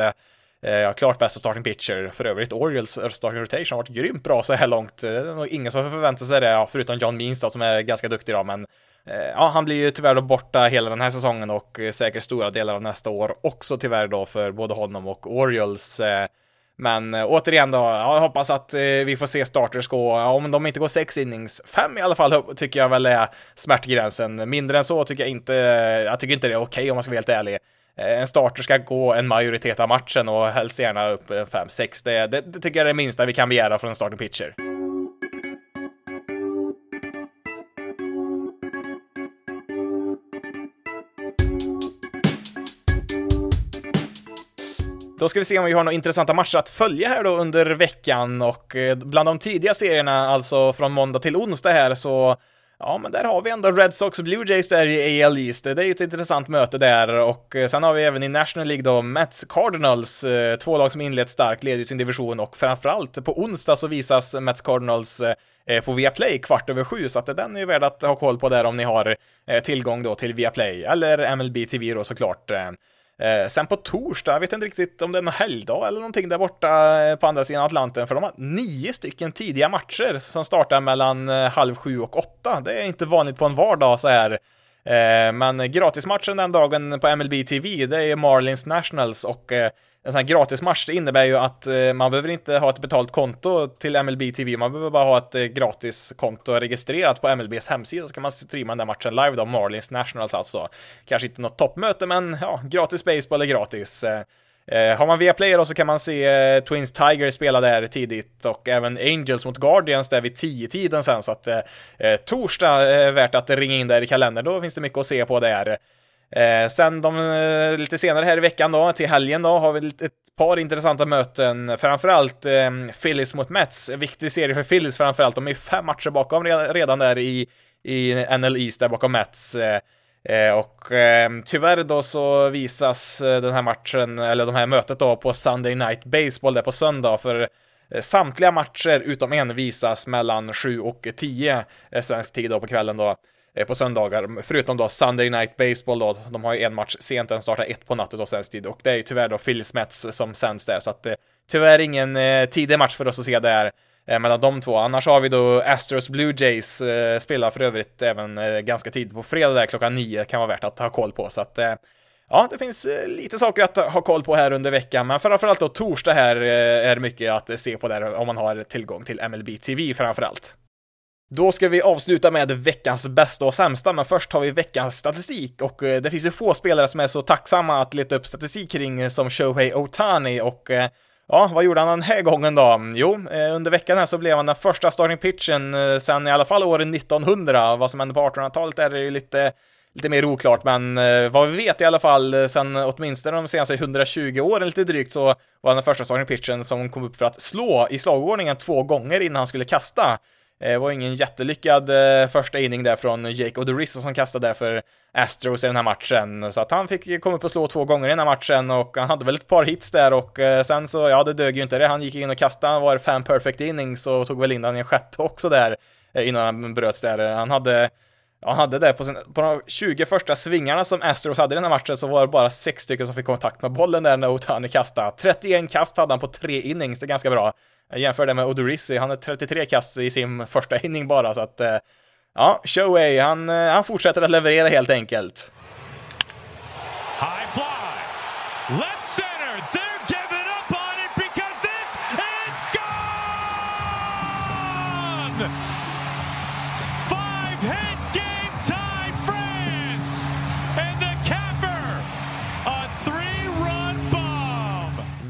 Eh, klart bästa starting pitcher. För övrigt, Orioles starting rotation har varit grymt bra så här långt. Eh, det är nog ingen som förväntar sig det, ja, förutom John Means då, som är ganska duktig då, men eh, ja, han blir ju tyvärr då borta hela den här säsongen och eh, säkert stora delar av nästa år också tyvärr då för både honom och Orioles. Eh. Men återigen då, jag hoppas att vi får se starters gå, om de inte går sex innings, fem i alla fall tycker jag väl är smärtgränsen. Mindre än så tycker jag inte, jag tycker inte det är okej okay, om man ska vara helt ärlig. Eh, en starter ska gå en majoritet av matchen och helst gärna upp eh, 5-6. Det, det, det, tycker jag är det minsta vi kan begära från en starting pitcher. Då ska vi se om vi har några intressanta matcher att följa här då under veckan och eh, bland de tidiga serierna, alltså från måndag till onsdag här, så Ja, men där har vi ändå Red Sox Blue Jays där i AL East. Det är ju ett intressant möte där och eh, sen har vi även i National League då Mets Cardinals, eh, två lag som inlett starkt, leder sin division och framförallt på onsdag så visas Mets Cardinals eh, på Viaplay kvart över sju, så att den är ju värd att ha koll på där om ni har tillgång då till Viaplay, eller MLB TV då såklart. Eh, sen på torsdag, jag vet inte riktigt om det är någon helgdag eller någonting där borta eh, på andra sidan Atlanten, för de har nio stycken tidiga matcher som startar mellan eh, halv sju och åtta. Det är inte vanligt på en vardag så här. Eh, men gratismatchen den dagen på MLB TV, det är Marlins Nationals och eh, en sån här gratismatch det innebär ju att eh, man behöver inte ha ett betalt konto till MLB TV, man behöver bara ha ett eh, gratis konto registrerat på MLBs hemsida så kan man streama den där matchen live då, Marlins Nationals alltså. Kanske inte något toppmöte, men ja, gratis baseball är gratis. Eh, eh har man Viaplay då så kan man se eh, Twins Tiger spela där tidigt och även Angels mot Guardians där vid 10-tiden sen så att eh, torsdag är värt att ringa in där i kalendern, då finns det mycket att se på där. Eh, sen de, eh, lite senare här i veckan då, till helgen då, har vi ett par intressanta möten. Framförallt eh, Phillies mot Mets. En viktig serie för Phillies framförallt. De är fem matcher bakom redan där i, i NL East, där bakom Mets. Eh, eh och eh, tyvärr då så visas eh, den här matchen, eller de här mötet då, på Sunday Night Baseball där på söndag. För eh, samtliga matcher utom en visas mellan 7 och 10 svensk tid då på kvällen då. Eh, på söndagar, förutom då Sunday Night Baseball då, de har ju en match sent, den startar ett på natten då svensk tid. Och det är ju tyvärr då Phillies Mets som sänds där, så att eh, tyvärr ingen eh, tidig match för oss att se där eh, mellan de två. Annars har vi då Astros Blue Jays, eh, spelar för övrigt även eh, ganska tidigt på fredag där klockan nio, kan vara värt att ha koll på, så att eh, ja, det finns eh, lite saker att ha koll på här under veckan, men framförallt då torsdag här eh, är mycket att se på där om man har tillgång till MLB TV framförallt. Då ska vi avsluta med veckans bästa och sämsta, men först har vi veckans statistik och eh, det finns ju få spelare som är så tacksamma att leta upp statistik kring eh, som Shohei Otani och eh, Ja, vad gjorde han den här gången då? Jo, under veckan här så blev han den första starting pitchen sen i alla fall åren 1900. Vad som hände på 1800-talet är det ju lite lite mer oklart, men vad vi vet i alla fall sen åtminstone de senaste 120 åren lite drygt så var han den första starting pitchen som kom upp för att slå i slagordningen två gånger innan han skulle kasta. Det var ingen jättelyckad eh, första inning där från Jake Odorizzo som kastade där för Astros i den här matchen. Så att han fick komma upp och slå två gånger i den här matchen och han hade väl ett par hits där och eh, sen så, ja det dög ju inte det. Han gick in och kastade, han var fem perfect innings och tog väl in den i en sjätte också där innan han bröts där. Han hade han hade det på, sin, på de 20 första svingarna som Astros hade i den här matchen så var det bara sex stycken som fick kontakt med bollen där när Otani kastade. 31 kast hade han på tre innings, det är ganska bra. Jag jämför det med Odorizzi, han har 33 kast i sin första inning bara, så att eh, ja, Shohei, han, eh, han fortsätter att leverera helt enkelt. High fly! Left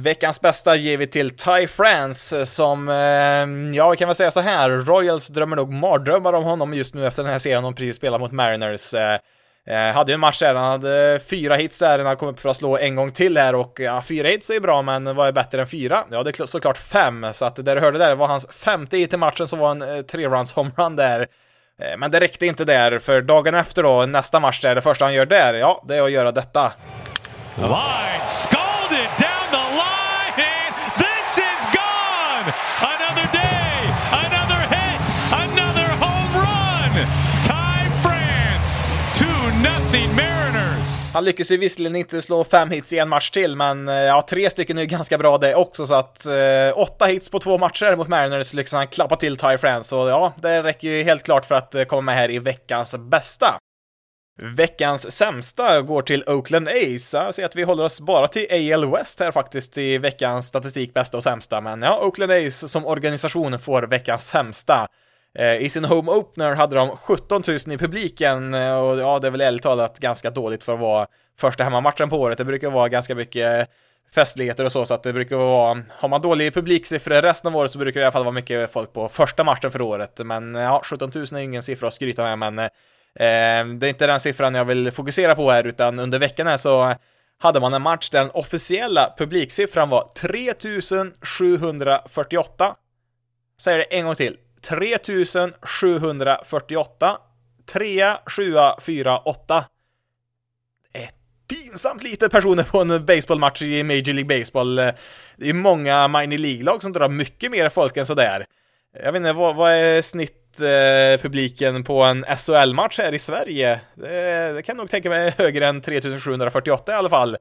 Veckans bästa ger vi till Ty France som, eh, ja, vi kan väl säga så här, Royals drömmer nog mardrömmar om honom just nu efter den här serien de precis spelar mot Mariners. Eh, eh, hade ju en match där, han hade fyra hits där, han kom upp för att slå en gång till här och ja, fyra hits är ju bra, men vad är bättre än fyra? Ja, det är såklart fem, så att det du hörde där var hans femte hit i matchen som var en eh, tre runs homerun där. Eh, men det räckte inte där, för dagen efter då, nästa match där, det första han gör där, ja, det är att göra detta. Line, Han lyckas ju visserligen inte slå fem hits i en match till, men eh, ja, tre stycken är ju ganska bra det också, så att eh, åtta hits på två matcher mot Mariners lyckas han klappa till Ty France, och ja, det räcker ju helt klart för att eh, komma med här i veckans bästa. Veckans sämsta går till Oakland Ace. Jag ser att vi håller oss bara till AL West här faktiskt i veckans statistik bästa och sämsta, men ja, Oakland Ace som organisation får veckans sämsta. Eh, I sin home opener hade de 17 000 i publiken eh, och ja, det är väl ärligt talat ganska dåligt för att vara första hemmamatchen på året. Det brukar vara ganska mycket festligheter och så, så att det brukar vara, har man dålig publiksiffror resten av året så brukar det i alla fall vara mycket folk på första matchen för året. Men eh, ja, 17 000 är ingen siffra att skryta med, men eh, det är inte den siffran jag vill fokusera på här, utan under veckan här så hade man en match där den officiella publiksiffran var 3748. Säger det en gång till. 3748. 3, 7, 4, 8. Det är pinsamt lite personer på en baseballmatch i Major League Baseball. Det är många minor League-lag som drar mycket mer folk än sådär. Jag vet inte, vad, vad är snittpubliken eh, på en SHL-match här i Sverige? Det, det kan nog tänka mig högre än 3748 i alla fall.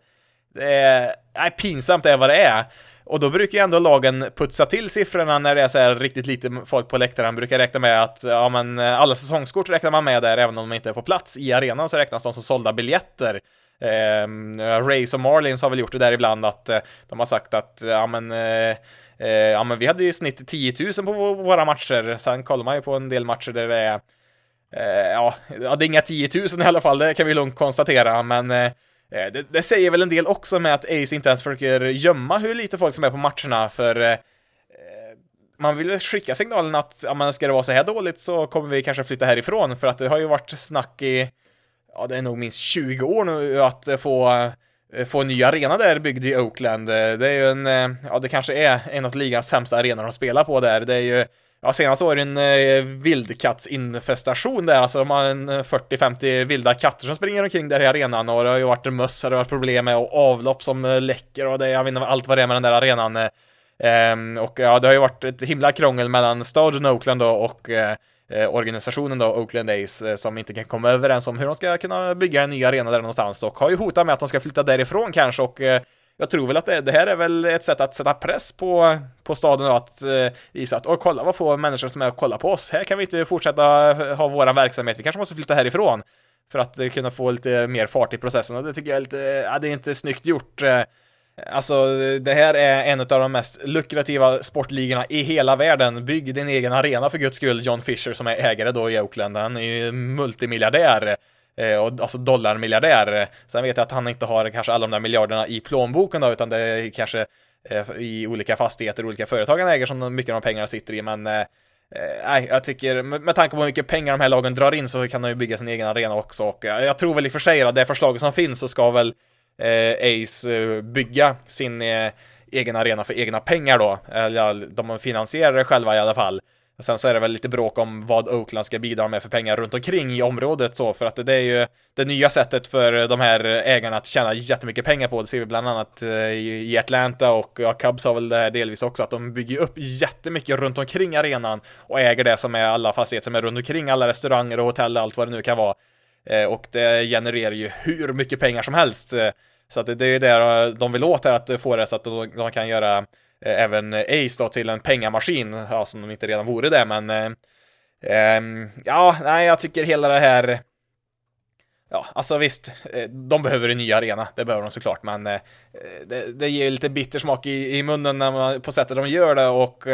Det är, nej, pinsamt är vad det är. Och då brukar ju ändå lagen putsa till siffrorna när det är så här riktigt lite folk på läktaren. Brukar räkna med att, ja men eh, alla säsongskort räknar man med där, även om de inte är på plats. I arenan så räknas de som sålda biljetter. Eh, Rays och Marlins har väl gjort det där ibland att eh, de har sagt att, eh, ja men eh, eh, ja men vi hade ju snitt 10 000 på våra matcher. Sen kollar man ju på en del matcher där det är eh, ja, det är inga 10 000 i alla fall, det kan vi lugnt konstatera, men Eh, Eh, det, det, säger väl en del också med att Ace inte ens försöker gömma hur lite folk som är på matcherna, för eh, eh, man vill väl skicka signalen att ja, men ska det vara så här dåligt så kommer vi kanske flytta härifrån, för att det har ju varit snack i, ja det är nog minst 20 år nu att få få en ny arena där byggd i Oakland. Det är ju en, ja det kanske är en av ligans sämsta arenor de spelar på där. Det är ju Ja, senast var det en eh, vildkattsinfestation där, alltså de har en 40-50 vilda katter som springer omkring där i arenan och det har ju varit en möss, det har varit problem med och avlopp som eh, läcker och det, jag vet inte allt vad det är med den där arenan. Eh, ehm, och ja, det har ju varit ett himla krångel mellan staden Oakland då och eh, eh organisationen då, Oakland Ace, eh, som inte kan komma överens om hur de ska kunna bygga en ny arena där någonstans och har ju hotat med att de ska flytta därifrån kanske och eh, jag tror väl att det, det, här är väl ett sätt att sätta press på, på staden och att eh, visa att, och kolla vad få människor som är och kollar på oss, här kan vi inte fortsätta eh, ha vår verksamhet, vi kanske måste flytta härifrån. för att eh, kunna få lite mer fart i processen och det tycker jag är lite, eh, ja, det är inte snyggt gjort. Alltså, det här är en av de mest lukrativa sportligorna i hela världen. Bygg din egen arena för guds skull, John Fisher som är ägare då i Oakland. Han är ju multimiljardär. Eh, och, alltså dollarmiljardär. Sen vet jag att han inte har kanske alla de där miljarderna i plånboken då, utan det är kanske eh, i olika fastigheter, olika företag han äger som mycket av de pengarna sitter i, men eh, Nej, jag tycker med tanke på hur mycket pengar de här lagen drar in så kan de ju bygga sin egen arena också och jag tror väl i och för sig att det förslaget som finns så ska väl eh, Ace bygga sin eh, egen arena för egna pengar då, eller de finansierar det själva i alla fall. Och sen så är det väl lite bråk om vad Oakland ska bidra med för pengar runt omkring i området så, för att det är ju det nya sättet för de här ägarna att tjäna jättemycket pengar på. Det ser vi bland annat eh, i Atlanta och ja, Cubs har väl det här delvis också, att de bygger upp jättemycket runt omkring arenan och äger det som är alla fastigheter som är runt omkring alla restauranger och hotell och allt vad det nu kan vara. Eh, och det genererar ju hur mycket pengar som helst. Eh, så att det är ju det de vill åt här, att få det så att de kan göra Eh, även Ace då till en pengamaskin, ja, som de inte redan vore det, men eh, ehm, ja, nej, jag tycker hela det här Ja, alltså visst, eh, de behöver en ny arena, det behöver de såklart, men eh, det, det ger lite bittersmak i, i munnen när man, på sättet de gör det och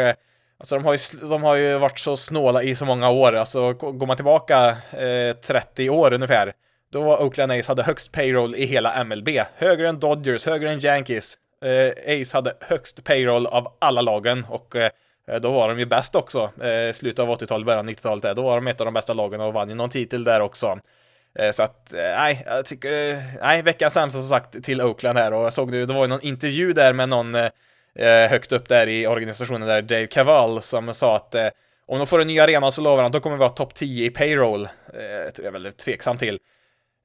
Alltså de har, ju, de har ju varit så snåla i så många år, alltså går man tillbaka eh, 30 år ungefär, då var Oakland Ace hade högst payroll i hela MLB, högre än Dodgers, högre än Yankees, eh, Ace hade högst payroll av alla lagen och eh, då var de ju bäst också. Eh, slutet av 80-talet, början av 90-talet, eh, då var de ett av de bästa lagen och vann ju någon titel där också. Eh, så att, eh, nej, jag tycker, eh, nej, veckans sämsta som sagt till Oakland här och jag såg det, det var ju någon intervju där med någon eh, eh, högt upp där i organisationen där, Dave Cavall, som sa att om de får en ny arena så lovar han, att då kommer vi vara topp 10 i payroll. Det är jag väldigt tveksam till.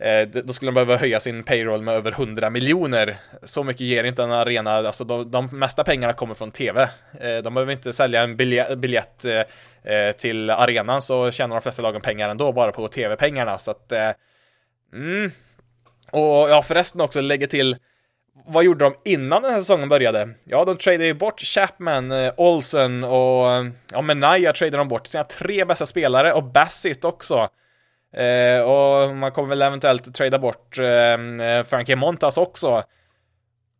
Eh, då skulle de behöva höja sin payroll med över 100 miljoner. Så mycket ger inte en arena, alltså de, de mesta pengarna kommer från tv. Eh, de behöver inte sälja en biljett, eh, till arenan så tjänar de flesta lagen pengar ändå bara på tv-pengarna så att mm. Och ja, förresten också lägger till vad gjorde de innan den här säsongen började? Ja, de tradade ju bort Chapman, Olsen och ja, Menaya tradade de bort sina tre bästa spelare och Bassett också. Eh, och man kommer väl eventuellt trada bort eh, Frankie Montas också.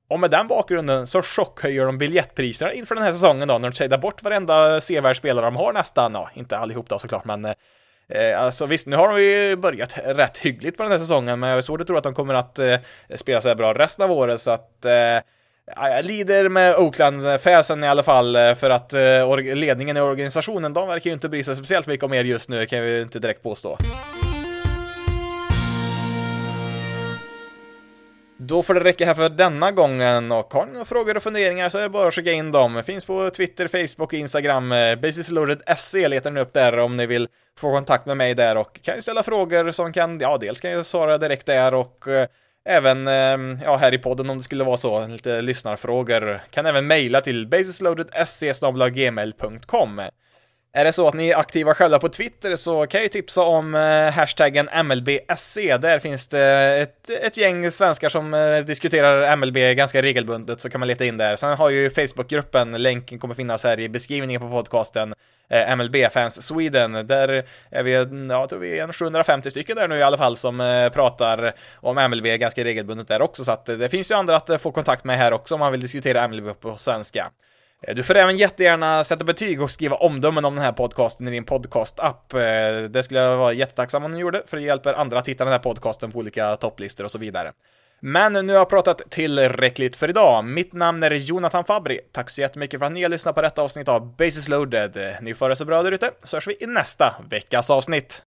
Och med den bakgrunden så chockhöjer de biljettpriserna inför den här säsongen då, när de tradar bort varenda sevärd spelare de har nästan. Ja, inte allihop då såklart, men eh, alltså visst, nu har de ju börjat rätt hyggligt på den här säsongen, men jag har svårt att tro att de kommer att eh, spela så här bra resten av året, så att eh, jag lider med Oakland-fäsen i alla fall, eh, för att eh, ledningen i organisationen, de verkar ju inte bry sig speciellt mycket om er just nu, kan jag ju inte direkt påstå. Då får det räcka här för denna gången och har ni några frågor och funderingar så är det bara att skicka in dem. Finns på Twitter, Facebook och Instagram. Eh, basisloaded.se letar ni upp där om ni vill få kontakt med mig där och kan ju ställa frågor som kan, ja, dels kan jag svara direkt där och eh, även eh, ja, här i podden om det skulle vara så, lite lyssnarfrågor. Kan även mejla till basisloaded.se gmail.com. Är det så att ni är aktiva själva på Twitter så kan jag ju tipsa om eh, hashtaggen MLBSC. Där finns det ett, ett gäng svenskar som eh, diskuterar MLB ganska regelbundet, så kan man leta in där. Sen har ju Facebookgruppen, länken kommer finnas här i beskrivningen på podcasten, eh, MLB Fans Sweden. Där är vi, ja, jag tror vi är 750 stycken där nu i alla fall som eh, pratar om MLB ganska regelbundet där också, så att eh, det finns ju andra att eh, få kontakt med här också om man vill diskutera MLB på svenska. Eh, du får även jättegärna sätta betyg och skriva omdömen om den här podcasten i din podcast-app. Eh, det skulle jag vara jättetacksam om du gjorde, för det hjälper andra att hitta den här podcasten på olika topplistor och så vidare. Men nu har jag pratat tillräckligt för idag. Mitt namn är Jonathan Fabri. Tack så jättemycket för att ni har lyssnat på detta avsnitt av Basis loaded. Eh, ni får det så bra där ute, så hörs vi i nästa veckas avsnitt.